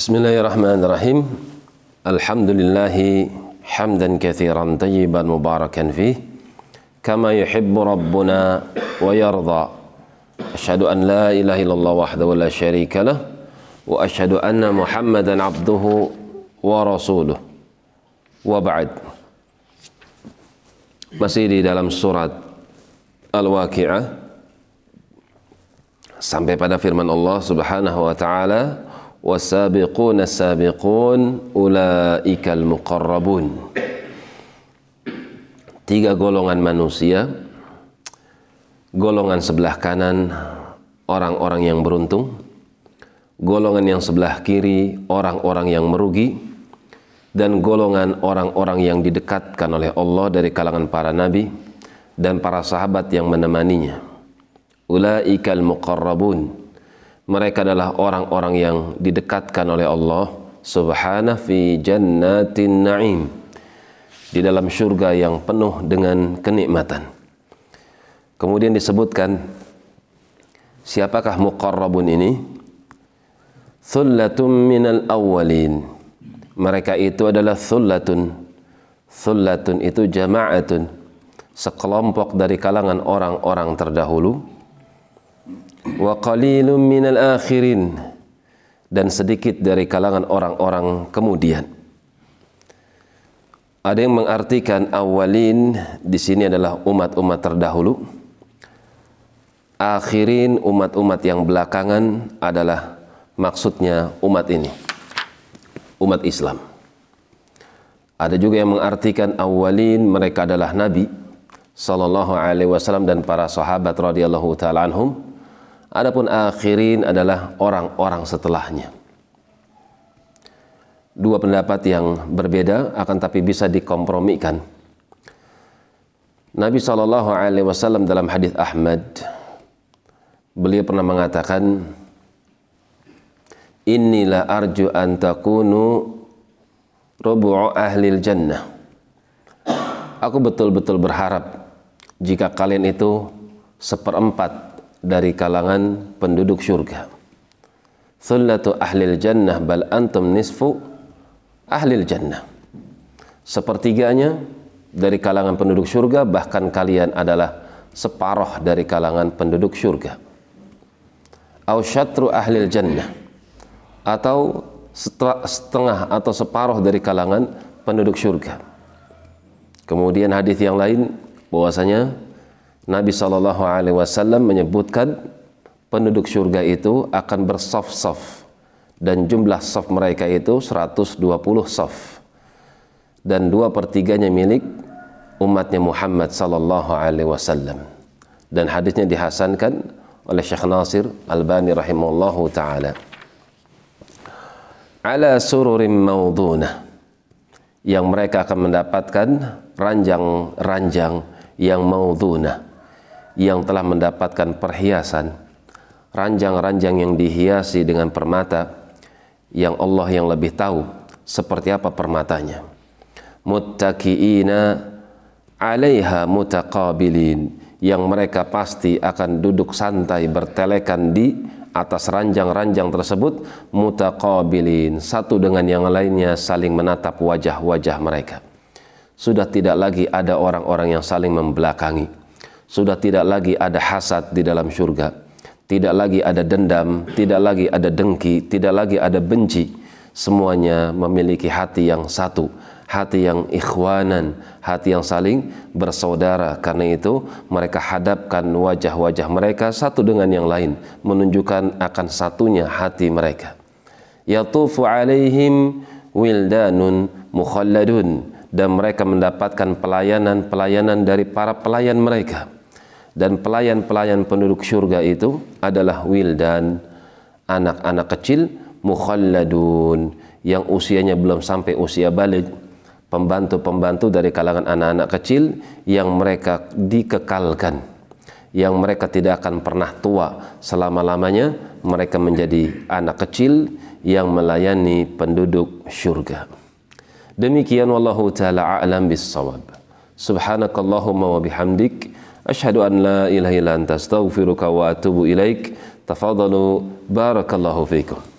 بسم الله الرحمن الرحيم الحمد لله حمدا كثيرا طيبا مباركا فيه كما يحب ربنا ويرضى أشهد أن لا إله إلا الله وحده لا شريك له وأشهد أن محمدا عبده ورسوله وبعد masih di dalam surat Al-Waqi'ah. Sampai pada firman Allah Subhanahu wa taala wasabiquna sabiqun ulaikal muqarrabun tiga golongan manusia golongan sebelah kanan orang-orang yang beruntung golongan yang sebelah kiri orang-orang yang merugi dan golongan orang-orang yang didekatkan oleh Allah dari kalangan para nabi dan para sahabat yang menemaninya. Ulaikal muqarrabun. Mereka adalah orang-orang yang didekatkan oleh Allah subhanahu fi jannatin na'im. Di dalam surga yang penuh dengan kenikmatan. Kemudian disebutkan siapakah muqarrabun ini? Thullatum minal awwalin mereka itu adalah thullatun thullatun itu jama'atun sekelompok dari kalangan orang-orang terdahulu wa qalilun minal akhirin dan sedikit dari kalangan orang-orang kemudian ada yang mengartikan awalin di sini adalah umat-umat terdahulu akhirin umat-umat yang belakangan adalah maksudnya umat ini umat Islam. Ada juga yang mengartikan awalin mereka adalah nabi sallallahu alaihi wasallam dan para sahabat radhiyallahu taala anhum. Adapun akhirin adalah orang-orang setelahnya. Dua pendapat yang berbeda akan tapi bisa dikompromikan. Nabi sallallahu alaihi wasallam dalam hadis Ahmad beliau pernah mengatakan Inilah arju an takunu rubu'u ahlil jannah. Aku betul-betul berharap jika kalian itu seperempat dari kalangan penduduk surga. Thullatu ahlil jannah bal antum nisfu ahlil jannah. Sepertiganya dari kalangan penduduk surga bahkan kalian adalah separuh dari kalangan penduduk surga. Au syatru ahlil jannah atau setengah atau separuh dari kalangan penduduk surga. Kemudian hadis yang lain bahwasanya Nabi Shallallahu Alaihi Wasallam menyebutkan penduduk surga itu akan bersaf-saf dan jumlah saf mereka itu 120 saf dan dua pertiganya milik umatnya Muhammad Sallallahu Alaihi Wasallam. Dan hadisnya dihasankan oleh Syekh Nasir Albani rahimahullahu taala. Ala sururim maudunah yang mereka akan mendapatkan ranjang-ranjang yang maudunah yang telah mendapatkan perhiasan ranjang-ranjang yang dihiasi dengan permata yang Allah yang lebih tahu seperti apa permatanya. Muttaqiina 'alaiha mutaqabilin yang mereka pasti akan duduk santai bertelekan di atas ranjang-ranjang tersebut mutaqabilin satu dengan yang lainnya saling menatap wajah-wajah mereka. Sudah tidak lagi ada orang-orang yang saling membelakangi sudah tidak lagi ada hasad di dalam surga tidak lagi ada dendam tidak lagi ada dengki tidak lagi ada benci semuanya memiliki hati yang satu hati yang ikhwanan, hati yang saling bersaudara. Karena itu mereka hadapkan wajah-wajah mereka satu dengan yang lain, menunjukkan akan satunya hati mereka. Yatufu alaihim wildanun mukhalladun dan mereka mendapatkan pelayanan-pelayanan dari para pelayan mereka. Dan pelayan-pelayan penduduk surga itu adalah wildan, anak-anak kecil mukhalladun yang usianya belum sampai usia balik. Pembantu-pembantu dari kalangan anak-anak kecil yang mereka dikekalkan yang mereka tidak akan pernah tua. Selama-lamanya mereka menjadi anak kecil yang melayani penduduk syurga. Demikian wallahu taala a'lam bissawab subhanakallahumma wa bihamdik أشهد أن لا إله إلا أنت أستغفرك وأتوب إليك. تفضلوا. بارك الله فيكم.